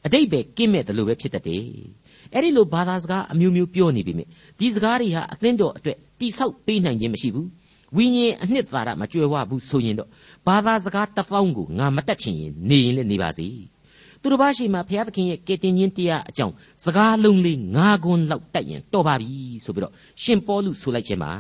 အတိတ်ပဲကင်းမဲ့တယ်လို့ပဲဖြစ်တတ်တယ်အဲ့ဒီလိုဘာသာစကားအမျိုးမျိုးပြောနေပြီမြဒီစကားတွေဟာအသင်းတော်အတွက်တိဆောက်ပေးနိုင်ခြင်းမရှိဘူးဝိညာဉ်အနှစ်သာရမကြွယ်ဝဘူးဆိုရင်တော့ဘာသာစကားတစ်ပေါင်းကိုငါမတက်ချင်ရင်နေရင်လည်းနေပါစေ သူတစ်ပါးရှိမှဘုရားသခင်ရဲ့ကယ်တင်ခြင်းတရားအကြောင်းစကားလုံးလေး၅ခွန်းလောက်တက်ရင်တော်ပါပြီဆိုပြီးတော့ရှင်ပေါလုဆိုလိုက်ခြင်းပါ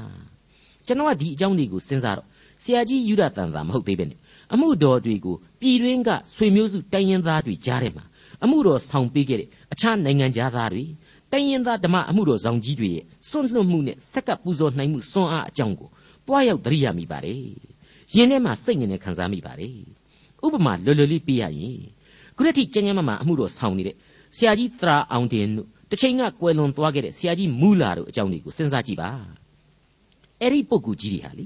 ကျွန်တော်ကဒီအကြောင်းတွေကိုစဉ်းစားတော့ဆရာကြီးယူရတန်သာမဟုတ်သေးပဲနဲ့အမှုတော်တွေကိုပြည်တွင်းကဆွေမျိုးစုတိုင်းရင်းသားတွေကြားထဲမှာအမှုတော်ဆောင်ပေးခဲ့တဲ့အခြားနိုင်ငံသားတွေတိုင်းရင်းသားဓမ္မအမှုတော်ဆောင်ကြီးတွေရဲ့စွန့်လွတ်မှုနဲ့ဆက်ကပ်ပူဇော်နိုင်မှုစွန့်အားအကြောင်းကိုတွားရောက်သတိရမိပါတယ်။ယင်းထဲမှာစိတ်ငြိမ်နေခံစားမိပါတယ်။ဥပမာလွယ်လွယ်လေးပြရရင် ခုတစ်ထိကျန်းကျန်းမာမာအမှုတော်ဆောင်နေတဲ့ဆရာကြီးတရာအောင်တင်တို့တစ်ချိန်ကကွယ်လွန်သွားခဲ့တဲ့ဆရာကြီးမူလာတို့အကြောင်းတွေကိုစဉ်းစားကြည့်ပါ။အဲ့ဒီပုဂ္ဂိုလ်ကြီးတွေဟာလေ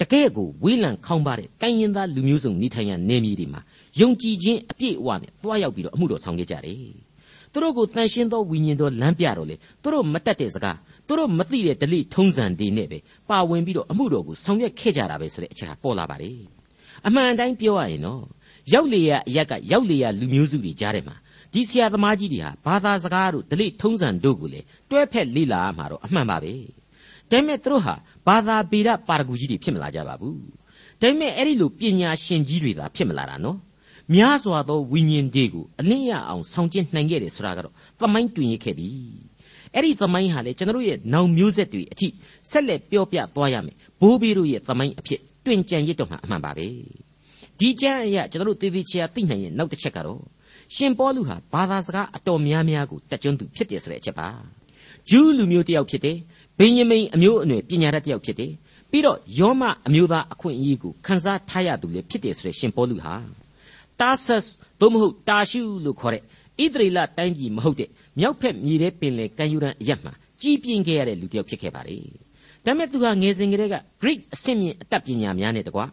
တကယ့်ကိုဝေးလံခေါင်းပါတဲ့တိုင်းရင်းသားလူမျိုးစုံနေထိုင်ရနေမြေတွေမှာယုံကြည်ခြင်းအပြည့်အဝနဲ့သွားရောက်ပြီးတော့အမှုတော်ဆောင်ခဲ့ကြတယ်။သူတို့ကိုတန်ရှင်းသောဝိညာဉ်တော်လမ်းပြတော်လေသူတို့မတက်တဲ့စကားသူတို့မသိတဲ့ဓလေ့ထုံးစံတွေနဲ့ပဲပါဝင်ပြီးတော့အမှုတော်ကိုဆောင်ရွက်ခဲ့ကြတာပဲဆိုတဲ့အချက်ကပေါ်လာပါတယ်။အမှန်တိုင်းပြောရရင်တော့ ရောက်လေရအရက်ကရောက်လေရလူမျိုးစုတွေကြားထဲမှာဒီဆရာသမားကြီးတွေဟာဘာသာစကားတို့ဓလေ့ထုံးစံတို့ကိုလေတွဲဖက်လေ့လာမှာတော့အမှန်ပါပဲ။ဒါပေမဲ့သူတို့ဟာဘာသာပေဒပါရဂူကြီးတွေဖြစ်မလာကြပါဘူး။ဒါပေမဲ့အဲ့ဒီလိုပညာရှင်ကြီးတွေသာဖြစ်မလာတာနော်။များစွာသောဝိညာဉ်တွေကိုအလင်းရအောင်ဆောင်ကျဉ်နိုင်ခဲ့တယ်ဆိုတာကတော့သမိုင်းတွင်ရခဲ့ပြီအဲ့ဒီသမိုင်းဟာလေကျွန်တော်တို့ရဲ့နောင်မျိုးဆက်တွေအထိဆက်လက်ပြောပြသွားရမယ်ဘိုးဘေးတို့ရဲ့သမိုင်းအဖြစ်တွင်ကြံရစ်တော့မှအမှန်ပါပဲ ဒီကျမ်းအရာကျွန်တော်တို့သေသေးချာသိနိုင်ရဲ့နောက်တစ်ချက်ကတော့ရှင်ပေါလုဟာဘာသာစကားအတော်များများကိုတက်ကျွန်းသူဖြစ်တယ်ဆိုတဲ့အချက်ပါဂျူးလူမျိုးတစ်ယောက်ဖြစ်တယ်ဗင်ယမိန်အမျိုးအနွယ်ပညာတတ်တစ်ယောက်ဖြစ်တယ်ပြီးတော့ယောမအမျိုးသားအခွင့်အရေးကိုခန်းစားထားရသူလည်းဖြစ်တယ်ဆိုတဲ့ရှင်ပေါလုဟာတာဆတ်သို့မဟုတ်တာရှုလို့ခေါ်တဲ့ဣသရေလတိုင်းပြည်မဟုတ်တဲ့မြောက်ဖက်မြေထဲပင်လေကံယူရန်အရက်မှာကြီးပြင်းခဲ့ရတဲ့လူတစ်ယောက်ဖြစ်ခဲ့ပါလေ။ဒါပေမဲ့သူဟာငယ်စဉ်ကတည်းက Greek အဆင့်မြင့်အတတ်ပညာများနဲ့တကွာ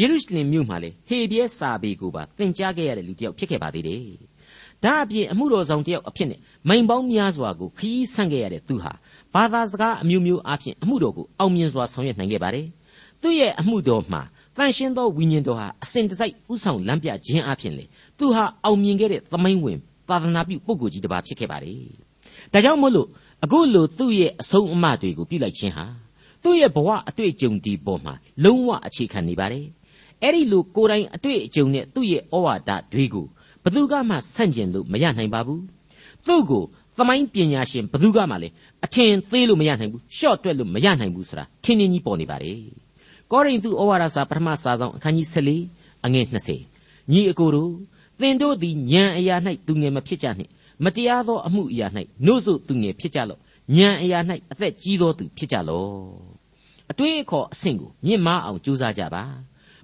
ယေရုရှလင်မြို့မှာလေဟေပြဲစာပေကိုပါသင်ကြားခဲ့ရတဲ့လူတစ်ယောက်ဖြစ်ခဲ့ပါသေးတယ်။ဒါအပြင်အမှုတော်ဆောင်တစ်ယောက်အဖြစ်နဲ့မိန်ပေါင်းများစွာကိုခရီးဆန့်ခဲ့ရတဲ့သူဟာဘာသာစကားအမျိုးမျိုးအပြင်အမှုတော်ကိုအောင်မြင်စွာဆောင်ရွက်နိုင်ခဲ့ပါတယ်။သူ့ရဲ့အမှုတော်မှာတန်ရှင်းသောဝိညာဉ်တော်ဟာအစဉ်တစိုက်ဥဆောင်လမ်းပြခြင်းအပြင်လေသူဟာအောင်မြင်ခဲ့တဲ့သမိုင်းဝင်သာသနာပြုပုဂ္ဂိုလ်ကြီးတစ်ပါးဖြစ်ခဲ့ပါတယ်။ဒါကြောင့်မို့လို့အခုလိုသူ့ရဲ့အဆုံးအမတွေကိုပြုလိုက်ခြင်းဟာသူ့ရဲ့ဘဝအတွေ့အကြုံဒီပေါ်မှာလုံးဝအခြေခံနေပါတယ်။ အဲ့ဒီလိုကိုယ်တိုင်အတွေ့အကြုံနဲ့သူ့ရဲ့ဩဝါဒတွေကိုဘသူကမှဆန့်ကျင်လို့မရနိုင်ပါဘူး။သူ့ကိုသမိုင်းပညာရှင်ဘသူကမှလည်းအထင်သေးလို့မရနိုင်ဘူး။ရှော့တွက်လို့မရနိုင်ဘူးဆိုတာထင်ထင်ကြီးပေါ်နေပါတယ်။ကောရိန္သုဩဝါဒစာပထမစာဆောင်အခန်းကြီး14အငယ်20ညီအကိုတို့သင်တို့သည်ဉာဏ်အရာ၌သူငယ်မဖြစ်ကြနှင့်မတရားသောအမှုအရာ၌နှုတ်ဆိုသူငယ်ဖြစ်ကြလော့ဉာဏ်အရာ၌အသက်ကြီးသောသူဖြစ်ကြလော့အတွေးအခေါ်အဆင့်ကိုမြင့်မားအောင်ကြိုးစားကြပါ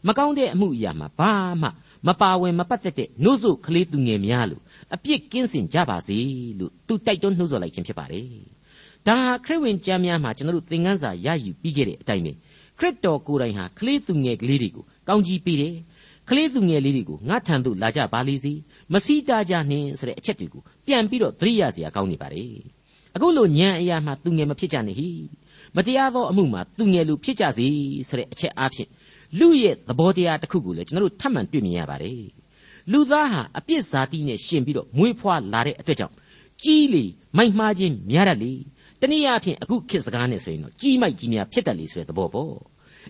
မကောင်းတဲ့အမှုအရာမှာဘာမှမပါဝင်မပတ်သက်တဲ့နှုတ်ဆုကလေးသူငယ်များလို့အပြစ်ကင်းစင်ကြပါစေလို့သူတိုက်တွန်းနှုတ်ဆော်လိုက်ခြင်းဖြစ်ပါတယ်ဒါဟာခရစ်ဝင်ကျမ်းများမှာကျွန်တော်တို့သင်ခန်းစာရယူပြီးခဲ့တဲ့အတိုင်းပဲခရစ်တော်ကိုယ်တိုင်ဟာကလေးသူငယ်ကလေးတွေကိုကောင်းကြီးပေးတယ်ကလေးသူငယ်လေးတွေကိုငါထံသို့လာကြပါလေစေမစီတာကြနှင်းဆိုတဲ့အချက်တွေကိုပြန်ပြီးတော့သတိရစရာကောင်းနေပါတယ်အခုလိုညံအရာမှာသူငယ်မဖြစ်ကြနဲ့ဟိမတရားသောအမှုမှာသူငယ်လူဖြစ်ကြစေဆိုတဲ့အချက်အားဖြင့် လူရဲ့သဘောတရားတစ်ခုကိုလည်းကျွန်တော်တို့ထပ်မံတွေ့မြင်ရပါတယ်လူသားဟာအပြစ်ဇာတိနဲ့ရှင်ပြီးတော့မွေးဖွားလာတဲ့အတွက်ကြောင့်ကြီးလေမိုက်မှားခြင်းများတတ်လေတနည်းအားဖြင့်အခုခေတ်စကားနဲ့ဆိုရင်တော့ကြီးမိုက်ကြီးများဖြစ်တတ်လေဆိုတဲ့သဘောပေါ့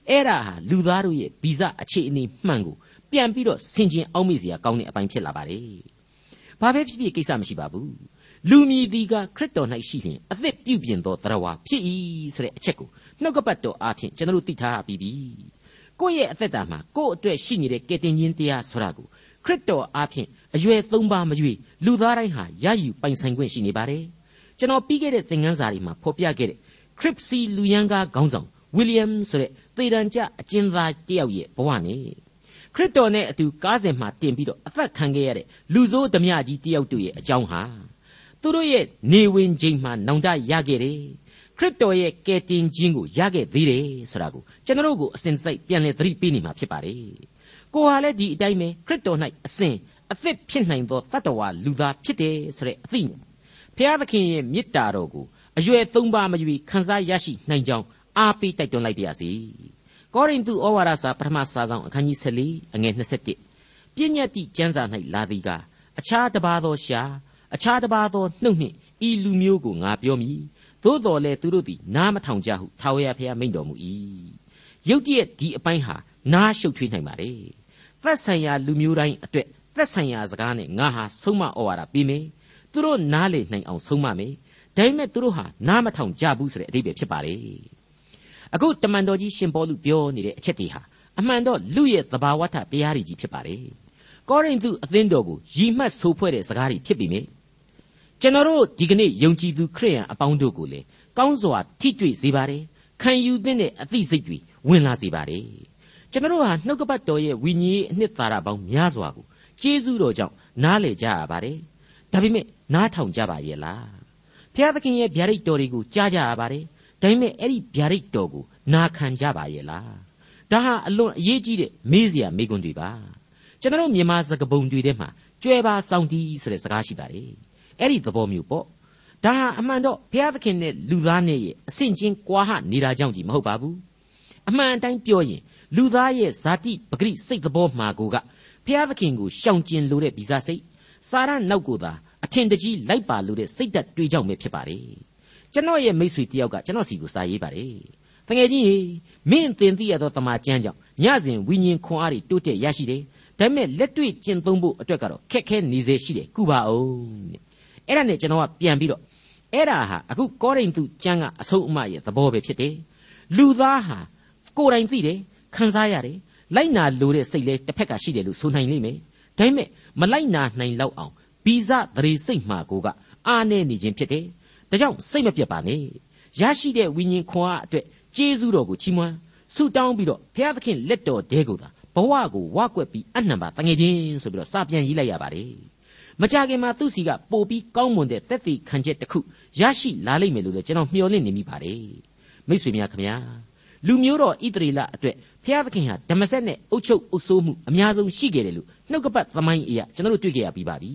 အဲ့ဒါဟာလူသားတို့ရဲ့ဗီဇအခြေအနေမှန်ကိုပြန်ပြီးတော့ဆင်ခြင်အောက်မေ့စရာကောင်းတဲ့အပိုင်းဖြစ်လာပါတယ်ဘာပဲဖြစ်ဖြစ်ကိစ္စမရှိပါဘူးလူမြည်ဒီကခရစ်တော်၌ရှိရင်အသက်ပြုပြင်သောတရားဝါဖြစ်၏ဆိုတဲ့အချက်ကိုနှုတ်ကပတ်တော်အားဖြင့်ကျွန်တော်တို့သိထားပြီးပြီ ကိုယ့်ရဲ့အသက်တာမှာကိုယ့်အတွက်ရှိနေတဲ့ကယ်တင်ခြင်းတရားဆိုတာကိုခရစ်တော်အားဖြင့်အရွယ်သုံးပါးမရွေလူသားတိုင်းဟာရယူပိုင်ဆိုင်ခွင့်ရှိနေပါတယ်ကျွန်တော်ပြီးခဲ့တဲ့သင်ခန်းစာတွေမှာဖော်ပြခဲ့တဲ့ခရစ်စီလူယန်ကားခေါင်းဆောင်ဝီလျံဆိုတဲ့သေတံကျအကျဉ်းသားတယောက်ရဲ့ဘဝနဲ့ခရစ်တော်နဲ့အတူကားစဉ်မှာတင်ပြီးတော့အသက်ခံခဲ့ရတဲ့လူဆိုးဓမြကြီးတယောက်တို့ရဲ့အကြောင်းဟာသူတို့ရဲ့နေဝင်ချိန်မှာနောင်တရခဲ့တယ် ခရစ်တော်ရဲ့ကယ်တင်ခြင်းကိုရခဲ့သေးတယ်ဆိုတာကိုကျွန်တော်တို့ကိုအစဉ်စိတ်ပြန်လည်သတိပေးနေမှာဖြစ်ပါတယ်ကိုဟာလည်းဒီအတိုင်းပဲခရစ်တော်၌အစဉ်အသစ်ဖြစ်နိုင်သောတတ္တဝါလူသားဖြစ်တယ်ဆိုတဲ့အသိဉာဏ်ဖျားသခင်ရဲ့မေတ္တာတော်ကိုအရွယ်သုံးပါမရွေခံစားရရှိနိုင်ကြောင်းအားပေးတိုက်တွန်းလိုက်ပါရစေကောရိန္သုဩဝါဒစာပထမစာဆောင်အခန်းကြီး14အငယ်21ပြည့်ညတ်တိကျမ်းစာ၌လာသည်ကအခြားတစ်ပါးသောရှာအခြားတစ်ပါးသောနှုတ်နှင့်ဤလူမျိုးကိုငါပြောမည် သို့တော်လည်းသူတို့သည်နားမထောင်ကြဟုထာဝရဘုရားမိန့်တော်မူ၏ရုတ်တရက်ဒီအပိုင်းဟာနားရှုပ်ထွေးနိုင်ပါလေသက်ဆိုင်ရာလူမျိုးတိုင်းအတွက်သက်ဆိုင်ရာစကားနဲ့ငါဟာဆုံးမဩဝါဒပေးမယ်သူတို့နားလေနိုင်အောင်ဆုံးမမယ်ဒါပေမဲ့သူတို့ဟာနားမထောင်ကြဘူးဆိုတဲ့အဓိပ္ပာယ်ဖြစ်ပါလေအခုတမန်တော်ကြီးရှင်ပေါလုပြောနေတဲ့အချက်တွေဟာအမှန်တော့လူရဲ့သဘာဝထတရားတွေကြီးဖြစ်ပါတယ်ကောရိန္သုအသင်းတော်ကိုရည်မှတ်ဆိုဖွဲ့တဲ့စကားတွေဖြစ်ပြီမေ ကျွန်တော်တို့ဒီကနေ့ယုံကြည်သူခရိယန်အပေါင်းတို့ကိုလေကောင်းစွာထိတွေ့စေပါတယ်ခံယူသင့်တဲ့အသိစိတ်တွေဝင်လာစေပါတယ်ကျွန်တော်တို့ဟာနှုတ်ကပတ်တော်ရဲ့ဝိညာဉ်အနှစ်သာရပေါင်းများစွာကိုကျေးဇူးတော်ကြောင့်နားလည်ကြရပါတယ်ဒါပေမဲ့နားထောင်ကြပါရဲ့လားဖျားသခင်ရဲ့ဗျာဒိတ်တော်တွေကိုကြားကြရပါတယ်ဒါပေမဲ့အဲ့ဒီဗျာဒိတ်တော်ကိုနာခံကြပါရဲ့လားဒါဟာအလွန်အရေးကြီးတဲ့မေးစရာမေးခွန်းတွေပါကျွန်တော်မြန်မာစကားပုံတွေထဲမှာကြွယ်ပါဆောင်တီးဆိုတဲ့စကားရှိပါတယ် အဲ့ဒီသဘောမျိုးပေါ့ဒါဟာအမှန်တော့ဘုရားသခင်နဲ့လူသားနဲ့ရဲ့အဆင့်ချင်းကွာဟနေတာကြောင့်ကြီးမဟုတ်ပါဘူးအမှန်အတိုင်းပြောရင်လူသားရဲ့ဇာတိပဂရိစိတ်သဘောမှာကိုကဘုရားသခင်ကိုရှောင်ကျင်လိုတဲ့ဗီဇစိတ်စာရနောက်ကိုသာအထင်တကြီးလိုက်ပါလို့တဲ့စိတ်ဓာတ်တွေးကြောင့်ပဲဖြစ်ပါတယ်ကျွန်တော်ရဲ့မိတ်ဆွေတယောက်ကကျွန်တော်စီကိုစာရေးပါတယ်တကယ်ကြီးမင်းတင်သိရသောတမန်ကျမ်းကြောင့်ညစဉ်ဝိညာဉ်ခွန်အားတွေတိုးတက်ရရှိတယ်ဒါပေမဲ့လက်တွေ့ကျင့်သုံးဖို့အတွက်ကတော့ခက်ခဲနေစေရှိတယ်ကုပါအောင်တဲ့ အဲ့ဒါနဲ့ကျွန်တော်ကပြန်ပြီးတော့အဲ့ဒါဟာအခုကောရိန္သုကျမ်းကအဆုံးအမရဲ့သဘောပဲဖြစ်တယ်လူသားဟာကိုယ်တိုင်သိတယ်ခံစားရတယ်လိုက်နာလိုတဲ့စိတ်လဲတစ်ဖက်ကရှိတယ်လို့ဆိုနိုင်လိမ့်မယ်ဒါပေမဲ့မလိုက်နာနိုင်လောက်အောင်ဗီဇသရေစိတ်မှာကိုကအားနေနေခြင်းဖြစ်တယ်ဒါကြောင့်စိတ်မပြတ်ပါနဲ့ရရှိတဲ့ဝိညာဉ်ခွန်အားအတွက်ကျေးဇူးတော်ကိုချီးမွမ်းဆုတောင်းပြီးတော့ဘုရားသခင်လက်တော်တဲကိုသာဘဝကိုဝါကွက်ပြီးအနှံပါတငယ်ချင်းဆိုပြီးတော့စာပြန်ရေးလိုက်ရပါတယ် မကြခင်မှာသူ့စီကပို့ပြီးကောင်းမွန်တဲ့သက်သေခံချက်တစ်ခုရရှိလာလိမ့်မယ်လို့လည်းကျွန်တော်မျှော်လင့်နေမိပါတယ်မိတ်ဆွေများခင်ဗျာလူမျိုးတော်ဣတရီလအတွက်ဖျားသခင်ဟာဓမ္မဆက်နဲ့အုတ်ချုပ်အုပ်ဆိုးမှုအများဆုံးရှိခဲ့တယ်လို့နှုတ်ကပတ်သမိုင်းအရာကျွန်တော်တို့တွေ့ကြရပြီးပါပြီ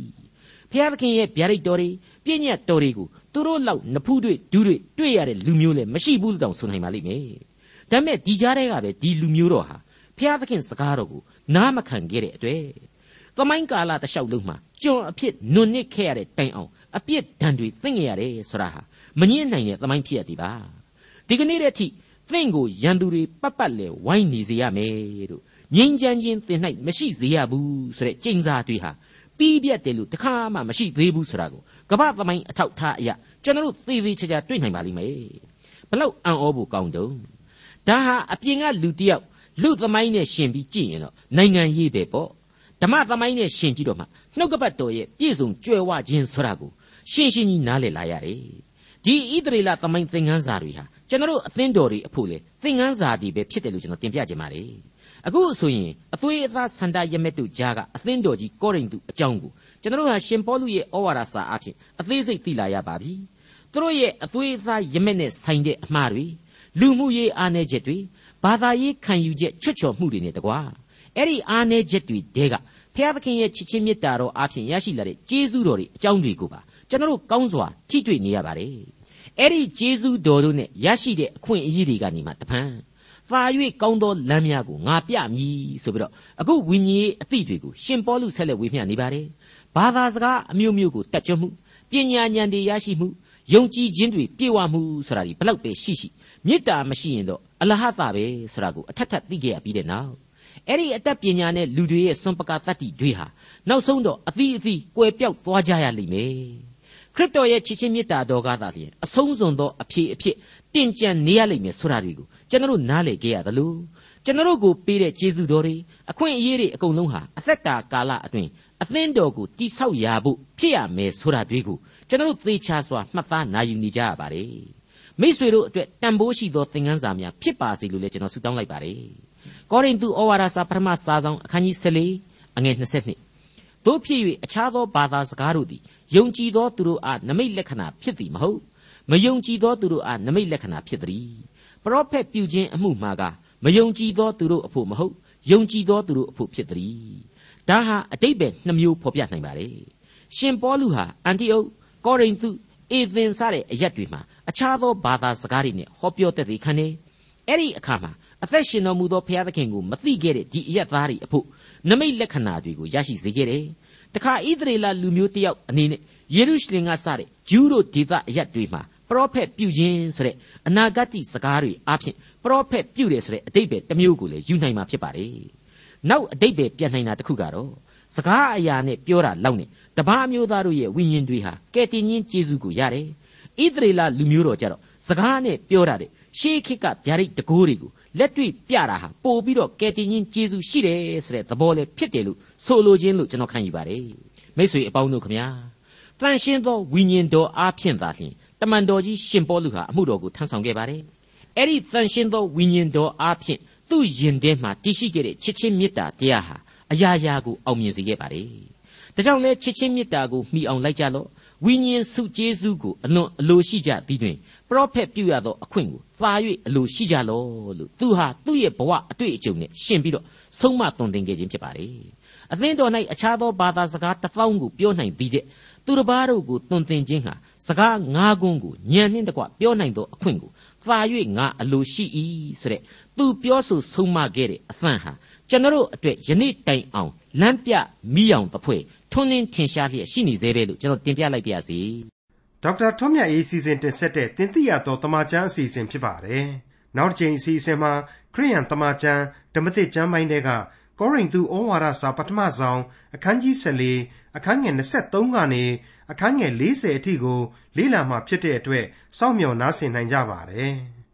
ဖျားသခင်ရဲ့ဗျာဒိတ်တော်တွေပြည့်ညတ်တော်တွေကိုသူတို့လောက်နဖူးတွေဒူးတွေတွေ့ရတဲ့လူမျိုးလည်းမရှိဘူးလို့တောင်ဆိုနိုင်ပါလိမ့်မယ်ဒါပေမဲ့ဒီကြားထဲကပဲဒီလူမျိုးတော်ဟာဖျားသခင်စကားတော်ကိုနားမခံခဲ့တဲ့အတွက် သမိုင်းကာလတလျှောက်လုံးမှာကျွန်အဖြစ်နွန်နစ်ခဲ့ရတဲ့တိုင်အောင်အပြစ်ဒဏ်တွေသိငရရတယ်ဆိုတာဟာမငြင်းနိုင်တဲ့သမိုင်းဖြစ်ရသည်ပါဒီကနေ့တည်းအထိသင်ကိုရန်သူတွေပတ်ပတ်လဲဝိုင်းနေစေရမယ်တို့ငြိမ်းချမ်းခြင်းသင်၌မရှိစေရဘူးဆိုတဲ့ကြိမ်စာတွေဟာပြီးပြတ်တယ်လို့တခါမှမရှိသေးဘူးဆိုတာကိုကမ္ဘာသမိုင်းအထောက်ထားအရာကျွန်တော်တို့သေသေးချာချာတွေ့နိုင်ပါလိမ့်မယ်ဘလောက်အံ့ဩဖို့ကောင်းတုံးဒါဟာအပြင်ကလူတယောက်လူသမိုင်းနဲ့ရှင်ပြီးကြည့်ရင်တော့နိုင်ငံရေးပဲပေါ့ ဓမ္မသမိုင်းနဲ့ရှင်ကြည့်တော့မှနှုတ်ကပတ်တော်ရဲ့ပြည့်စုံကြွယ်ဝခြင်းဆိုတာကိုရှင်းရှင်းကြီးနားလည်လာရတယ်ဒီဣသရေလသမိုင်းသင်ခန်းစာတွေဟာကျွန်တော်တို့အသင်းတော်တွေအဖို့လေသင်ခန်းစာတွေပဲဖြစ်တယ်လို့ကျွန်တော်တင်ပြခြင်းပါတယ်အခုဆိုရင်အသွေးအသားဆန္ဒရမက်တို့ကြားကအသင်းတော်ကြီးကောရိန္သုအကြောင်းကိုကျွန်တော်တို့ဟာရှင်ပေါလုရဲ့ဩဝါဒစာအဖြစ်အသေးစိတ်သိလာရပါပြီသူတို့ရဲ့အသွေးအသားရမက်နဲ့ဆိုင်တဲ့အမှားတွေလူမှုရေးအားနည်းချက်တွေဘာသာရေးခံယူချက်ချွတ်ချော်မှုတွေနဲ့တကွာအဲ့ဒီအားနည်းချက်တွေတဲက ဖျားသခင်ရဲ့ချစ်ချင်းမေတ္တာတော်အားဖြင့်ရရှိလာတဲ့ကျေးဇူးတော်တွေအကြောင်းတွေကိုပါကျွန်တော်တို့ကောင်းစွာထိတွေ့နေရပါတယ်အဲ့ဒီကျေးဇူးတော်တို့နဲ့ရရှိတဲ့အခွင့်အရေးတွေကနေမှတပံသာ၍ကောင်းသောလမ်းများကိုငါပြမည်ဆိုပြီးတော့အခုဝိညာဉ်ရေးအသည့်တွေကိုရှင်ပေါလုဆက်လက်ဝေမျှနေပါတယ်ဘာသာစကားအမျိုးမျိုးကိုတတ်ကြွမှုပညာဉာဏ်တွေရရှိမှုယုံကြည်ခြင်းတွေပြေဝမှုဆိုတာဒီဘလောက်ပဲရှိရှိမေတ္တာမရှိရင်တော့အလဟတပဲဆိုတာကိုအထက်ထပ်သိခဲ့ရပြီးတဲ့နောက် အဲ့ဒီအတတ်ပညာနဲ့လူတွေရဲ့စွန့်ပကတတ္တိတွေဟာနောက်ဆုံးတော့အသီးအသီးကွယ်ပြောက်သွားကြရလိမ့်မယ်ခရစ်တော်ရဲ့ချစ်ချင်းမေတ္တာတော်ကားသာလျှင်အဆုံးစွန်သောအဖြစ်အဖြစ်တင်ကြံနေရလိမ့်မယ်ဆိုတာတွေကိုကျွန်တော်နားလည်ခဲ့ရသလိုကျွန်တော်ကိုပေးတဲ့ကျေးဇူးတော်တွေအခွင့်အရေးတွေအကုန်လုံးဟာအသက်တာကာလအတွင်းအသင်းတော်ကိုတိဆောက်ရဖို့ဖြစ်ရမယ်ဆိုတာတွေကိုကျွန်တော်သေချာစွာမှတ်သားနိုင်ယူနေကြရပါတယ်မိษွေတို့အတွက်တန်ဖိုးရှိသောသင်ခန်းစာများဖြစ်ပါစေလို့လည်းကျွန်တော်ဆုတောင်းလိုက်ပါတယ် ကောရိန္သုဩဝါဒစာပထမစာဆောင်အခန်းကြီး14အငယ်22တို့ဖြစ်၍အခြားသောဘာသာစကားတို့သည်ယုံကြည်သောသူတို့အားနမိတ်လက္ခဏာဖြစ်သည်မဟုတ်မယုံကြည်သောသူတို့အားနမိတ်လက္ခဏာဖြစ်သည်ပရောဖက်ပြုခြင်းအမှုမှာကမယုံကြည်သောသူတို့အဖို့မဟုတ်ယုံကြည်သောသူတို့အဖို့ဖြစ်သည်ဒါဟာအတိတ်ပဲနှမျိုးဖော်ပြနိုင်ပါတယ်ရှင်ပေါလုဟာအန်တီအုတ်ကောရိန္သုအေသင်စတဲ့အရက်တွေမှာအခြားသောဘာသာစကားတွေနဲ့ဟောပြောတတ်သည်ခန်းနေအဲ့ဒီအခါမှာ အသက်ရှင်တော်မူသောဘုရားသခင်ကိုမသိခဲ့တဲ့ဒီအရက်သားတွေအဖို့နမိတ်လက္ခဏာတွေကိုရရှိစေခဲ့တယ်တခါဣသရေလလူမျိုးတယောက်အနေနဲ့ယေရုရှလင်ကစတဲ့ဂျူးတို့ဒေသအရက်တွေမှာပရောဖက်ပြုခြင်းဆိုတဲ့အနာဂတ်စကားတွေအပြင်ပရောဖက်ပြုတယ်ဆိုတဲ့အတိတ်ပဲတစ်မျိုးကိုလည်းယူနိုင်မှာဖြစ်ပါတယ်နောက်အတိတ်ပဲပြန်နိုင်တာတစ်ခုကတော့စကားအရာနဲ့ပြောတာလောက်နဲ့တပားအမျိုးသားတို့ရဲ့ဝိညာဉ်တွေဟာကဲတင်ချင်းကျေးဇူးကိုရတယ်ဣသရေလလူမျိုးတော်ကြတော့စကားနဲ့ပြောတာတဲ့ရှေးခေတ်ကဗျာဒိတ်တကိုးတွေကို လက်တွေ့ပြတာဟာပို့ပြီးတော့ကဲတင်ချင်းကျေးဇူးရှိတယ်ဆိုတဲ့သဘောလေးဖြစ်တယ်လို့ဆိုလိုခြင်းလို့ကျွန်တော်ခံယူပါတယ်မိတ်ဆွေအပေါင်းတို့ခမညာတန်ရှင်းသောဝိညာဉ်တော်အားဖြင့်သာလျှင်တမန်တော်ကြီးရှင်ပေါလုဟာအမှုတော်ကိုထမ်းဆောင်ခဲ့ပါတယ်အဲ့ဒီတန်ရှင်းသောဝိညာဉ်တော်အားဖြင့်သူ့ယင်ထဲမှာတည်ရှိခဲ့တဲ့ချစ်ချင်းမေတ္တာတရားဟာအရာရာကိုအောင်မြင်စေခဲ့ပါတယ်ဒါကြောင့်လဲချစ်ချင်းမေတ္တာကိုမှီအောင်လိုက်ကြလော့ ဝိညာဉ်စုကျေးဇူးကိုအလွန်အလိုရှိကြသည်တွင်ပရောဖက်ပြုရသောအခွင့်ကိုသာ၍အလိုရှိကြလောလို့သူဟာသူ့ရဲ့ဘဝအတွေ့အကြုံနဲ့ရှင်းပြီးတော့ဆုံးမသွန်သင်ခဲ့ခြင်းဖြစ်ပါတယ်အသင်းတော်၌အခြားသောဘာသာစကားတစ်သောင်းကိုပြောနိုင်ပြီးတဲ့သူတစ်ပါးတို့ကိုသွန်သင်ခြင်းဟာစကားငါးခုကိုညံနှင်းတကွပြောနိုင်သောအခွင့်ကိုသာ၍ငါအလိုရှိ၏ဆိုတဲ့သူပြောဆိုဆုံးမခဲ့တဲ့အသံဟာကျွန်တော်အတွက်ယနေ့တိုင်အောင်လမ်းပြမိအောင်တဖွဲ့ ထွန်းလင်းထင်ရှားလျက်ရှိနေသေးပဲလို့ကျွန်တော်တင်ပြလိုက်ပါရစေဒေါက်တာထွန်းမြတ်အေးစီစဉ်တင်ဆက်တဲ့တင်ပြတော်တမချန်းအစီအစဉ်ဖြစ်ပါတယ်နောက်တစ်ချိန်အစီအစဉ်မှာခရိယန်တမချန်းဓမ္မသစ်ကျမ်းပိုင်းတွေကကောရိန္သုဩဝါဒစာပထမဆုံးအခန်းကြီး14အခန်းငယ်23ကနေအခန်းငယ်40အထိကိုလေ့လာမှဖြစ်တဲ့အတွက်စောင့်မျှော်နားဆင်နိုင်ကြပါတယ်။